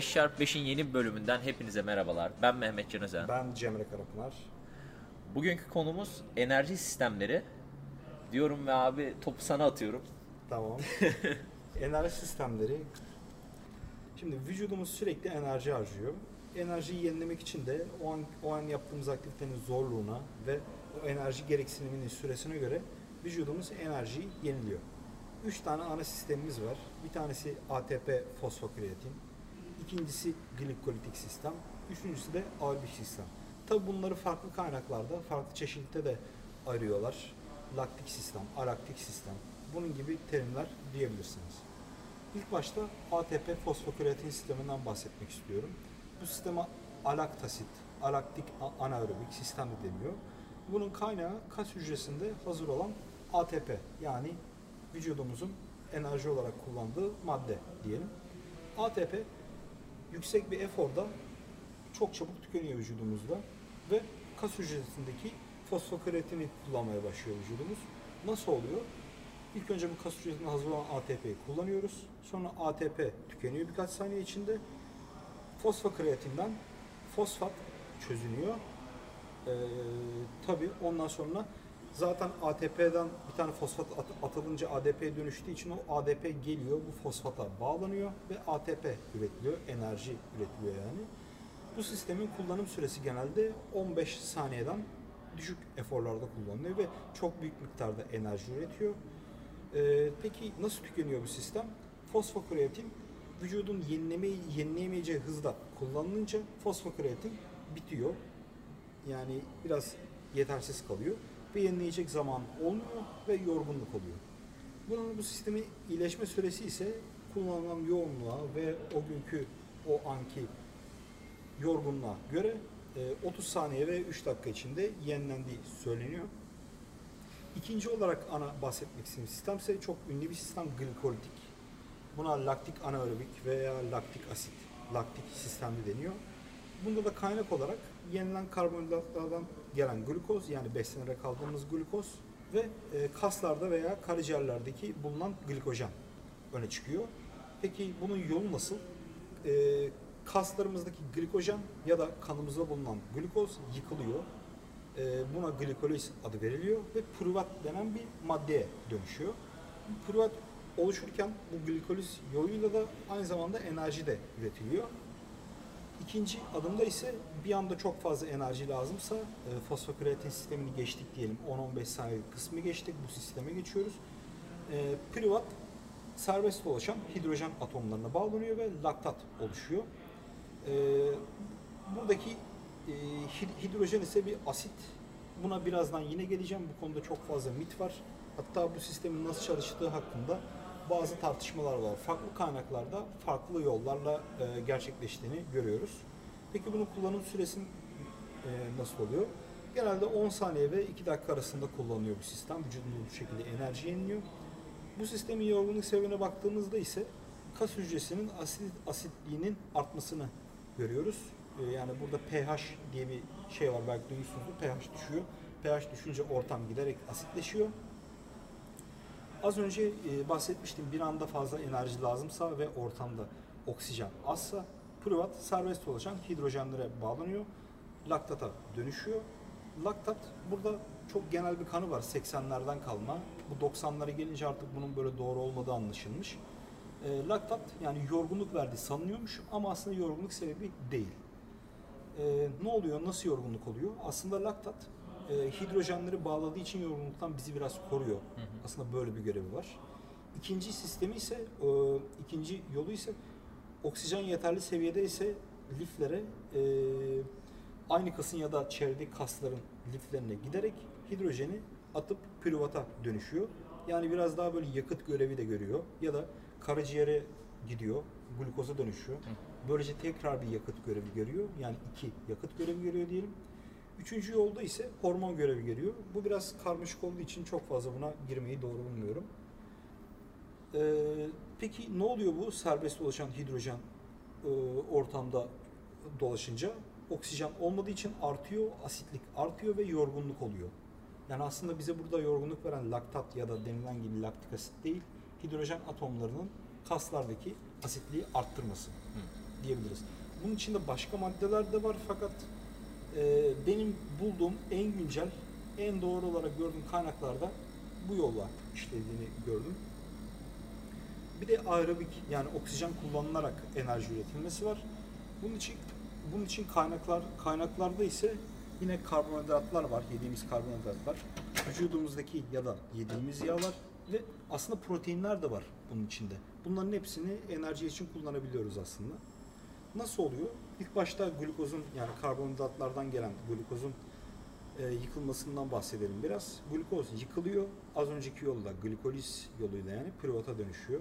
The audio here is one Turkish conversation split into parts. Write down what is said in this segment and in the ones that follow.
5x5'in yeni bir bölümünden hepinize merhabalar. Ben Mehmet Can Özen. Ben Cemre Karapınar. Bugünkü konumuz enerji sistemleri. Diyorum ve abi topu sana atıyorum. Tamam. enerji sistemleri. Şimdi vücudumuz sürekli enerji harcıyor. Enerjiyi yenilemek için de o an, o an yaptığımız aktivitenin zorluğuna ve o enerji gereksiniminin süresine göre vücudumuz enerjiyi yeniliyor. Üç tane ana sistemimiz var. Bir tanesi ATP fosfokreatin, ikincisi glikolitik sistem, üçüncüsü de aerobik sistem. Tabi bunları farklı kaynaklarda, farklı çeşitlilikte de arıyorlar. Laktik sistem, alaktik sistem, bunun gibi terimler diyebilirsiniz. İlk başta ATP fosfokreatin sisteminden bahsetmek istiyorum. Bu sisteme alaktasit, alaktik anaerobik sistem de deniyor. Bunun kaynağı kas hücresinde hazır olan ATP yani vücudumuzun enerji olarak kullandığı madde diyelim. ATP yüksek bir eforda çok çabuk tükeniyor vücudumuzda ve kas hücresindeki fosfokreatini kullanmaya başlıyor vücudumuz. Nasıl oluyor? İlk önce bu kas hücresinde hazır olan ATP'yi kullanıyoruz. Sonra ATP tükeniyor birkaç saniye içinde. Fosfokreatinden fosfat çözünüyor. Ee, tabii ondan sonra zaten ATP'den bir tane fosfat atılınca ADP'ye dönüştüğü için o ADP geliyor bu fosfata bağlanıyor ve ATP üretiliyor, enerji üretiliyor yani. Bu sistemin kullanım süresi genelde 15 saniyeden düşük eforlarda kullanılıyor ve çok büyük miktarda enerji üretiyor. Ee, peki nasıl tükeniyor bu sistem? Fosfokreatin vücudun yenilemeyi, yenileyemeyeceği hızda kullanılınca fosfokreatin bitiyor. Yani biraz yetersiz kalıyor ve yenileyecek zaman olmuyor ve yorgunluk oluyor. Bunun bu sistemi iyileşme süresi ise kullanılan yoğunluğa ve o günkü o anki yorgunluğa göre 30 saniye ve 3 dakika içinde yenilendiği söyleniyor. İkinci olarak ana bahsetmek istediğim sistem ise çok ünlü bir sistem glikolitik. Buna laktik anaerobik veya laktik asit, laktik sistemi deniyor. Bunda da kaynak olarak yenilen karbonhidratlardan gelen glukoz yani beslenerek aldığımız glukoz ve e, kaslarda veya karaciğerlerdeki bulunan glikojen öne çıkıyor. Peki bunun yolu nasıl? E, kaslarımızdaki glikojen ya da kanımızda bulunan glukoz yıkılıyor. E, buna glikoliz adı veriliyor ve pürüvat denen bir maddeye dönüşüyor. Bu pürüvat oluşurken bu glikoliz yoluyla da aynı zamanda enerji de üretiliyor. İkinci adımda ise bir anda çok fazla enerji lazımsa e, fosfokreatin sistemini geçtik diyelim 10-15 saniye kısmı geçtik bu sisteme geçiyoruz. E, privat serbest dolaşan hidrojen atomlarına bağlanıyor ve laktat oluşuyor. E, buradaki e, hidrojen ise bir asit. Buna birazdan yine geleceğim. Bu konuda çok fazla mit var. Hatta bu sistemin nasıl çalıştığı hakkında bazı tartışmalar var. Farklı kaynaklarda farklı yollarla e, gerçekleştiğini görüyoruz. Peki bunun kullanım süresi e, nasıl oluyor? Genelde 10 saniye ve 2 dakika arasında kullanılıyor bu sistem. Vücudunda bu şekilde enerji yeniliyor. Bu sistemin yorgunluk sebebine baktığımızda ise kas hücresinin asit asitliğinin artmasını görüyoruz. E, yani burada pH diye bir şey var belki duymuşsunuzdur. pH düşüyor. pH düşünce ortam giderek asitleşiyor. Az önce e, bahsetmiştim bir anda fazla enerji lazımsa ve ortamda oksijen azsa pürüvat serbest dolaşan hidrojenlere bağlanıyor. Laktata dönüşüyor. Laktat burada çok genel bir kanı var 80'lerden kalma. Bu 90'lara gelince artık bunun böyle doğru olmadığı anlaşılmış. E, laktat yani yorgunluk verdiği sanılıyormuş ama aslında yorgunluk sebebi değil. E, ne oluyor? Nasıl yorgunluk oluyor? Aslında laktat e, hidrojenleri bağladığı için yorgunluktan bizi biraz koruyor. Hı hı. Aslında böyle bir görevi var. İkinci sistemi ise, e, ikinci yolu ise oksijen yeterli seviyede ise liflere e, aynı kasın ya da çevredeki kasların liflerine giderek hidrojeni atıp pürüvata dönüşüyor. Yani biraz daha böyle yakıt görevi de görüyor ya da karaciğere gidiyor, glukoza dönüşüyor. Böylece tekrar bir yakıt görevi görüyor. Yani iki yakıt görevi görüyor diyelim. Üçüncü yolda ise hormon görevi geliyor. Bu biraz karmaşık olduğu için çok fazla buna girmeyi doğru bulmuyorum. Ee, peki ne oluyor bu serbest dolaşan hidrojen e, ortamda dolaşınca? Oksijen olmadığı için artıyor, asitlik artıyor ve yorgunluk oluyor. Yani aslında bize burada yorgunluk veren laktat ya da denilen gibi laktik asit değil, hidrojen atomlarının kaslardaki asitliği arttırması. Hı. diyebiliriz. Bunun içinde başka maddeler de var fakat e, benim bulduğum en güncel, en doğru olarak gördüğüm kaynaklarda bu yolla işlediğini gördüm. Bir de aerobik yani oksijen kullanılarak enerji üretilmesi var. Bunun için bunun için kaynaklar kaynaklarda ise yine karbonhidratlar var, yediğimiz karbonhidratlar, vücudumuzdaki ya da yediğimiz yağlar ve aslında proteinler de var bunun içinde. Bunların hepsini enerji için kullanabiliyoruz aslında. Nasıl oluyor? İlk başta glukozun yani karbonhidratlardan gelen glukozun e, yıkılmasından bahsedelim biraz. Glukoz yıkılıyor. Az önceki yolla glikoliz yoluyla yani püruvata dönüşüyor.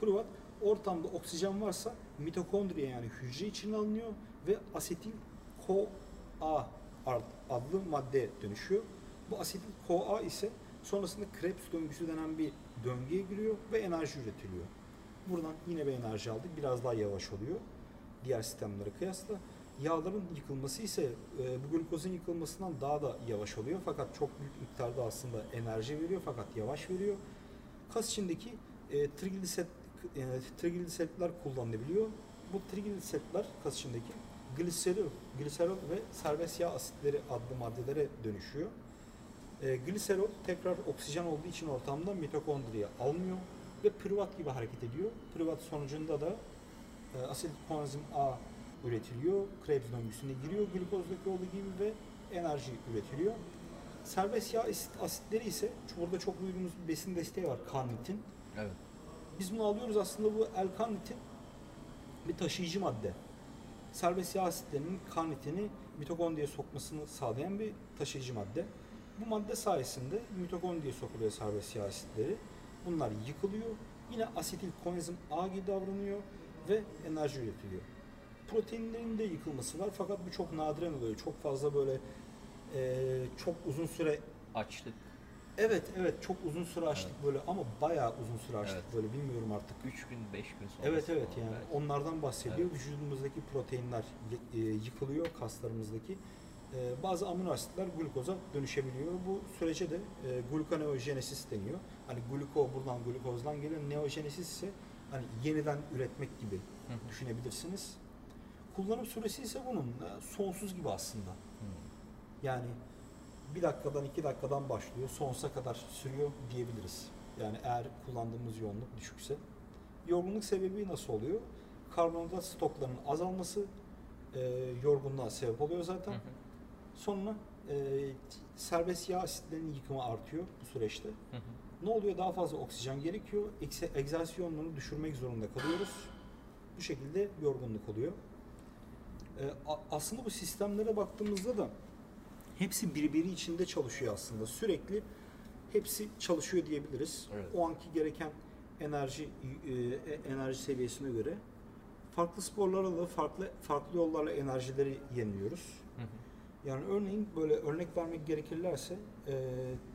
Püruvat ortamda oksijen varsa mitokondriye yani hücre içine alınıyor ve asetil CoA adlı maddeye dönüşüyor. Bu asetil CoA ise sonrasında Krebs döngüsü denen bir döngüye giriyor ve enerji üretiliyor. Buradan yine bir enerji aldık. Biraz daha yavaş oluyor diğer sistemlere kıyasla. Yağların yıkılması ise e, bu glukozun yıkılmasından daha da yavaş oluyor. Fakat çok büyük miktarda aslında enerji veriyor fakat yavaş veriyor. Kas içindeki e, trigliserit, e, trigliseritler kullanılabiliyor. Bu trigliseritler kas içindeki gliserol, gliserol ve serbest yağ asitleri adlı maddelere dönüşüyor. E, gliserol tekrar oksijen olduğu için ortamda mitokondriye almıyor ve pürüvat gibi hareket ediyor. Pürüvat sonucunda da e, asetil koenzim A üretiliyor. Krebs döngüsüne giriyor glukozdaki olduğu gibi ve enerji üretiliyor. Serbest yağ asit, asitleri ise burada çok duyduğumuz bir besin desteği var karnitin. Evet. Biz bunu alıyoruz aslında bu L-karnitin bir taşıyıcı madde. Serbest yağ asitlerinin karnitini mitokondriye sokmasını sağlayan bir taşıyıcı madde. Bu madde sayesinde mitokondriye sokuluyor serbest yağ asitleri. Bunlar yıkılıyor. Yine asetil koenzim A gibi davranıyor ve enerji üretiliyor. Proteinlerin de yıkılması var fakat bu çok nadiren oluyor. Çok fazla böyle e, çok uzun süre Açlık. evet evet çok uzun süre açtık böyle ama bayağı uzun süre açtık Evet. böyle bilmiyorum artık. 3 gün 5 gün sonra. Evet evet yani belki. onlardan bahsediyor. Vücudumuzdaki proteinler e, yıkılıyor kaslarımızdaki. E, bazı amino asitler glukoza dönüşebiliyor. Bu sürece de e, deniyor. Hani gluko buradan glukozdan gelen neojenesis ise hani yeniden üretmek gibi Hı hı. düşünebilirsiniz. Kullanım süresi ise bunun sonsuz gibi aslında. Hı. Yani bir dakikadan iki dakikadan başlıyor, sonsuza kadar sürüyor diyebiliriz. Yani eğer kullandığımız yoğunluk düşükse. Yorgunluk sebebi nasıl oluyor? Karbonhidrat stoklarının azalması e, yorgunluğa sebep oluyor zaten. Hı hı. Sonra e, serbest yağ asitlerinin yıkımı artıyor bu süreçte. Hı hı. Ne oluyor? Daha fazla oksijen gerekiyor. Yoğunluğunu düşürmek zorunda kalıyoruz. Bu şekilde yorgunluk oluyor. A- aslında bu sistemlere baktığımızda da hepsi birbiri içinde çalışıyor aslında. Sürekli hepsi çalışıyor diyebiliriz. Evet. O anki gereken enerji e, e, enerji seviyesine göre farklı sporlarla da farklı farklı yollarla enerjileri yeniliyoruz. Hı hı. Yani örneğin böyle örnek vermek gerekirlerse e,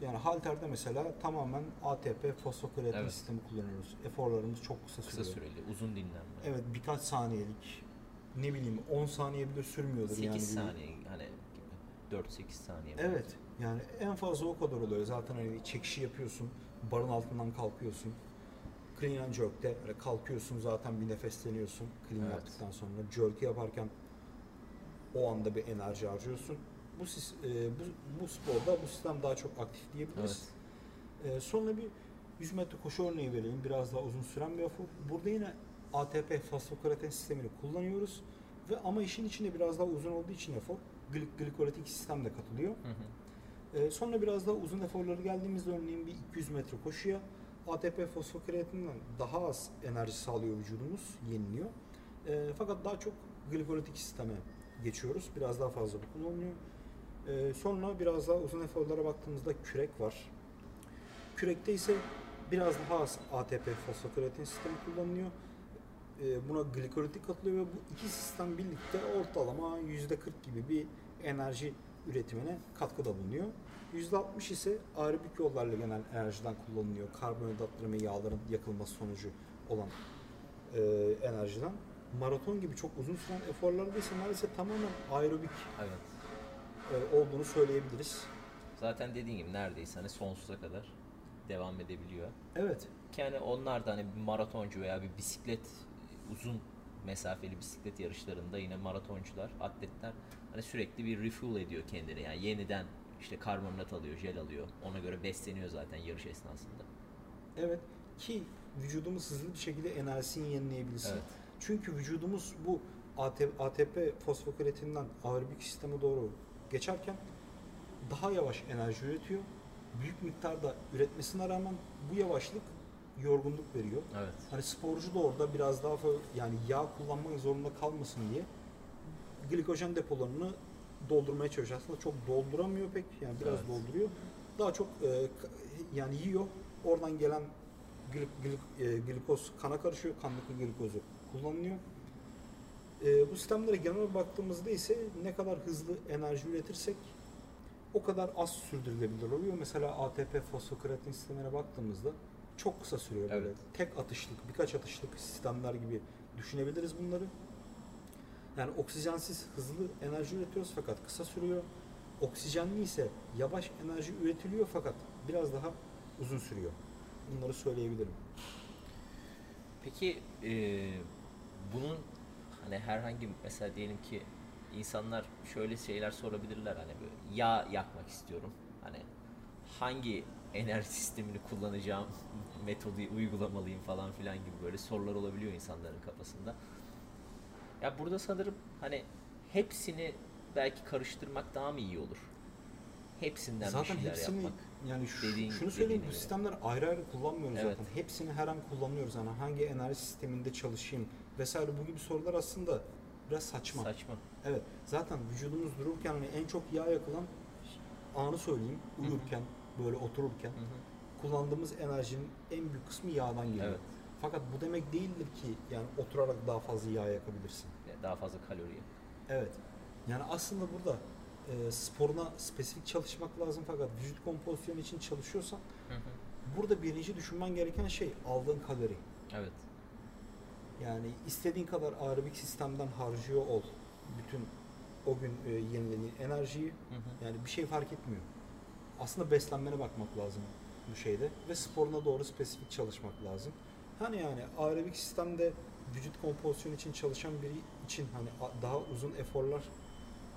yani halterde mesela tamamen ATP fosfokreatin Evet. sistemi kullanıyoruz. Eforlarımız çok kısa Kısa sürüyor. süreli, uzun dinlenme. Evet birkaç saniyelik ne bileyim 10 saniye bile sürmüyordur 8 yani. saniye hani gibi. 4-8 saniye. Evet yani en fazla o kadar oluyor. Zaten hani çekişi yapıyorsun, barın altından kalkıyorsun. Clean and jerk'te böyle kalkıyorsun zaten bir nefesleniyorsun clean Evet. yaptıktan sonra. Jerk'ü yaparken o anda bir enerji harcıyorsun. Bu, e, bu, bu sporda bu sistem daha çok aktif diyebiliriz. E, sonra bir 100 metre koşu örneği verelim. Biraz daha uzun süren bir efor. Burada yine ATP fosfokreatin sistemini kullanıyoruz. Ve ama işin içinde biraz daha uzun olduğu için efor glik- glikolitik sistem de katılıyor. Hı hı. Ee, sonra biraz daha uzun eforları geldiğimizde örneğin bir 200 metre koşuya ATP fosfokreatinden daha az enerji sağlıyor vücudumuz, yeniliyor. Ee, fakat daha çok glikolitik sisteme geçiyoruz. Biraz daha fazla bu kullanılıyor. Ee, sonra biraz daha uzun eforlara baktığımızda kürek var. Kürekte ise biraz daha az ATP fosfokreatin sistemi kullanılıyor. Ee, buna glikolitik katılıyor ve bu iki sistem birlikte ortalama %40 gibi bir enerji üretimine katkıda bulunuyor. %60 ise aerobik yollarla gelen enerjiden kullanılıyor. Karbonhidratların ve yağların yakılması sonucu olan e, enerjiden. Maraton gibi çok uzun süren eforlarda ise maalesef tamamen aerobik Evet. e, olduğunu söyleyebiliriz. Zaten dediğin gibi neredeyse hani sonsuza kadar devam edebiliyor. Evet. Ki hani onlar da hani bir maratoncu veya bir bisiklet uzun mesafeli bisiklet yarışlarında yine maratoncular, atletler hani sürekli bir refuel ediyor kendini. Yani yeniden işte karbonhidrat alıyor, jel alıyor. Ona göre besleniyor zaten yarış esnasında. Evet ki vücudumuz hızlı bir şekilde enerjisini yenileyebilsin. Evet. Çünkü vücudumuz bu ATP fosfokretinden aerobik sisteme doğru geçerken daha yavaş enerji üretiyor. Büyük miktarda üretmesine rağmen bu yavaşlık yorgunluk veriyor. Evet. Hani sporcu da orada biraz daha yani yağ kullanmak zorunda kalmasın diye glikojen depolarını doldurmaya çalışıyor. Aslında çok dolduramıyor pek yani biraz Evet. dolduruyor. Daha çok e, yani yiyor. Oradan gelen glik, glik- e, glikoz kana karışıyor. Kandaki glikozu kullanılıyor. E, bu sistemlere genel baktığımızda ise ne kadar hızlı enerji üretirsek o kadar az sürdürülebilir oluyor. Mesela ATP fosfokreatin sistemine baktığımızda çok kısa sürüyor böyle. Evet. Tek atışlık, birkaç atışlık sistemler gibi düşünebiliriz bunları. Yani oksijensiz hızlı enerji üretiyoruz fakat kısa sürüyor. Oksijenli ise yavaş enerji üretiliyor fakat biraz daha uzun sürüyor. Bunları söyleyebilirim. Peki e, bunun hani herhangi mesela diyelim ki insanlar şöyle şeyler sorabilirler hani böyle yağ yakmak istiyorum. Hani hangi enerji sistemini kullanacağım metodu uygulamalıyım falan filan gibi böyle sorular olabiliyor insanların kafasında. Ya burada sanırım hani hepsini belki karıştırmak daha mı iyi olur? Hepsinden zaten bir şeyler hepsini yapmak. yani şu- dediğin- şunu söyleyeyim bu sistemler ayrı ayrı kullanmıyoruz Evet. zaten. Hepsini her an kullanıyoruz. Yani hangi enerji sisteminde çalışayım vesaire bu gibi sorular aslında biraz saçma. Saçma. Evet. Zaten vücudumuz dururken hani en çok yağ yakılan anı söyleyeyim. Uyurken, böyle otururken Hı hı. kullandığımız enerjinin en büyük kısmı yağdan geliyor. Evet. Fakat bu demek değildir ki yani oturarak daha fazla yağ yakabilirsin. Daha fazla kalori. Evet. Yani aslında burada e, sporuna spesifik çalışmak lazım fakat vücut kompozisyonu için çalışıyorsan Hı hı. burada birinci düşünmen gereken şey aldığın kalori. Evet. Yani istediğin kadar aerobik sistemden harcıyor ol bütün o gün e, yenilenen enerjiyi. Hı hı. Yani bir şey fark etmiyor. Aslında beslenmene bakmak lazım bu şeyde ve sporuna doğru spesifik çalışmak lazım. Hani yani aerobik sistemde vücut kompozisyonu için çalışan biri için hani daha uzun eforlar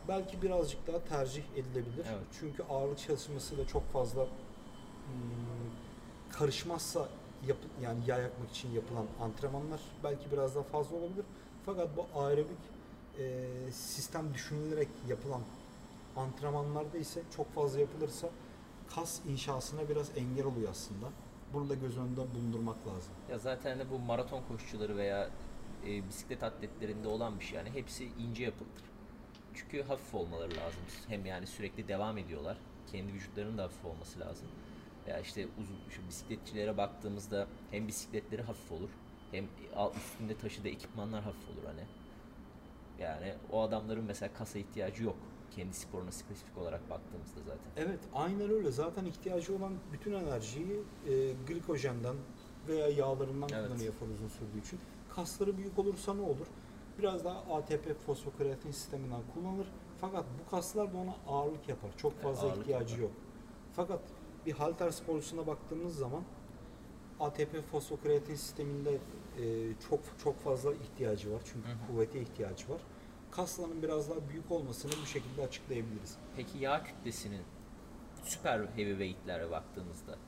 belki birazcık daha tercih edilebilir. Evet. Çünkü ağırlık çalışmasıyla çok fazla hmm, karışmazsa yap, yani yağ yakmak için yapılan antrenmanlar belki biraz daha fazla olabilir. Fakat bu aerobik e, sistem düşünülerek yapılan antrenmanlarda ise çok fazla yapılırsa kas inşasına biraz engel oluyor aslında. Bunu da göz önünde bulundurmak lazım. Ya zaten de bu maraton koşucuları veya e, bisiklet atletlerinde olan bir şey. Yani hepsi ince yapılıdır. Çünkü hafif olmaları lazım. Hem yani sürekli devam ediyorlar. Kendi vücutlarının da hafif olması lazım. Ya işte uzun şu bisikletçilere baktığımızda hem bisikletleri hafif olur hem üstünde taşıdığı ekipmanlar hafif olur hani. Yani o adamların mesela kasa ihtiyacı yok. Kendi sporuna spesifik olarak baktığımızda zaten. Evet, aynen öyle. Zaten ihtiyacı olan bütün enerjiyi e, glikojenden veya yağlarından Evet. kullanıyor efor uzun sürdüğü için. Kasları büyük olursa ne olur? Biraz daha ATP fosfokreatin sisteminden kullanılır. Fakat bu kaslar da ona ağırlık yapar. Çok fazla ağırlık ihtiyacı yapar. yok. Fakat bir halter sporcusuna baktığımız zaman ATP fosfokreatin sisteminde e, çok çok fazla ihtiyacı var. Çünkü Hı hı. kuvvete ihtiyacı var. Kasların biraz daha büyük olmasını bu şekilde açıklayabiliriz. Peki yağ kütlesinin süper heavyweight'lere baktığımızda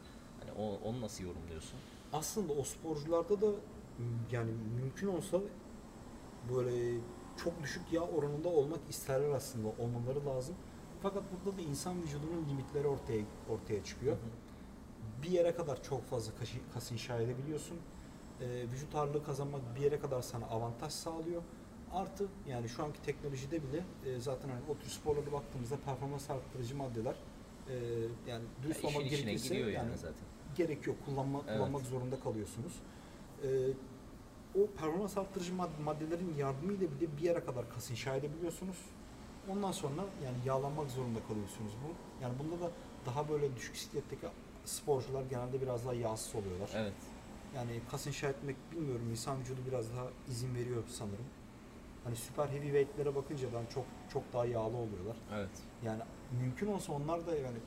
hani o, onu nasıl yorumluyorsun? aslında o sporcularda da yani mümkün olsa böyle çok düşük yağ oranında olmak isterler aslında olmaları lazım. Fakat burada da insan vücudunun limitleri ortaya ortaya çıkıyor. Bir yere kadar çok fazla kas, kas inşa edebiliyorsun. Ee, vücut ağırlığı kazanmak bir yere kadar sana avantaj sağlıyor. Artı yani şu anki teknolojide bile e, zaten hani o tür sporlara baktığımızda performans arttırıcı maddeler e, yani Ya dürüst işin olmak gerekirse yani, yani zaten. gerek yok. Kullanma, Evet. kullanmak zorunda kalıyorsunuz. Ee, o performans arttırıcı mad- maddelerin yardımıyla bile bir yere kadar kas inşa edebiliyorsunuz. Ondan sonra yani yağlanmak zorunda kalıyorsunuz bu. Yani bunda da daha böyle düşük sikletteki sporcular genelde biraz daha yağsız oluyorlar. Evet. Yani kas inşa etmek bilmiyorum insan vücudu biraz daha izin veriyor sanırım. Hani süper heavyweight'lere bakınca ben çok çok daha yağlı oluyorlar. Evet. Yani mümkün olsa onlar da yani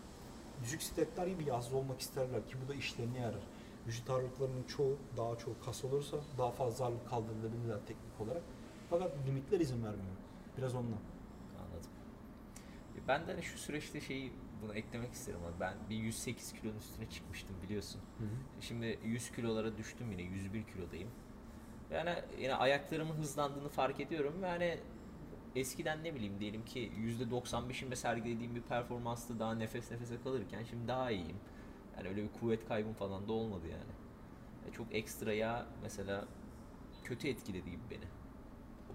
düşük sikletler gibi yağsız olmak isterler ki bu da işlerine yarar. Vücut ağırlıklarının çoğu daha çok kas olursa daha fazla ağırlık kaldırılabilirler teknik olarak. Fakat limitler izin vermiyor. Biraz ondan. Ben de hani şu süreçte şeyi bunu eklemek isterim abi. Ben bir 108 kilonun üstüne çıkmıştım biliyorsun. Şimdi 100 kilolara düştüm yine 101 kilodayım. Yani yine ayaklarımın hızlandığını fark ediyorum ve hani eskiden ne bileyim diyelim ki %95'inde sergilediğim bir performanstı daha nefes nefese kalırken şimdi daha iyiyim. Yani öyle bir kuvvet kaybım falan da olmadı yani. E, çok ekstra yağ mesela kötü etkiledi gibi beni.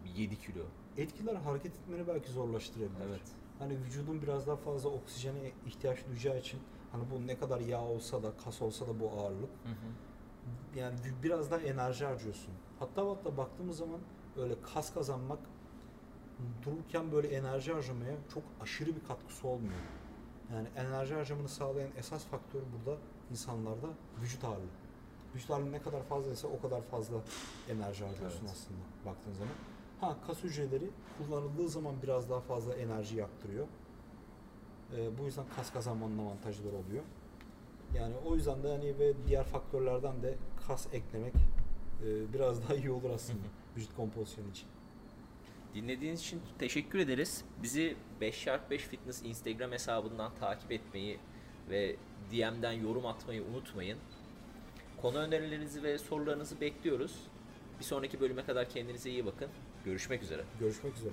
O bir 7 kilo. Etkiler hareket etmeni belki zorlaştırabilir. Evet. Hani vücudun biraz daha fazla oksijene ihtiyaç duyacağı için hani bu ne kadar yağ olsa da kas olsa da bu ağırlık Hı hı. yani biraz daha enerji harcıyorsun. Hatta hatta baktığımız zaman öyle kas kazanmak dururken böyle enerji harcamaya çok aşırı bir katkısı olmuyor. Yani enerji harcamanı sağlayan esas faktör burada insanlarda vücut ağırlığı. Vücut ağırlığı ne kadar fazlaysa o kadar fazla enerji harcıyorsun Evet. aslında baktığın zaman. Ha kas hücreleri kullanıldığı zaman biraz daha fazla enerji yaktırıyor. Ee, bu yüzden kas kazanmanın avantajları oluyor. Yani o yüzden de hani ve diğer faktörlerden de kas eklemek e, biraz daha iyi olur aslında vücut kompozisyonu için. Dinlediğiniz için teşekkür ederiz. Bizi 5x5 Fitness Instagram hesabından takip etmeyi ve DM'den yorum atmayı unutmayın. Konu önerilerinizi ve sorularınızı bekliyoruz. Bir sonraki bölüme kadar kendinize iyi bakın. Görüşmek üzere. Görüşmek üzere.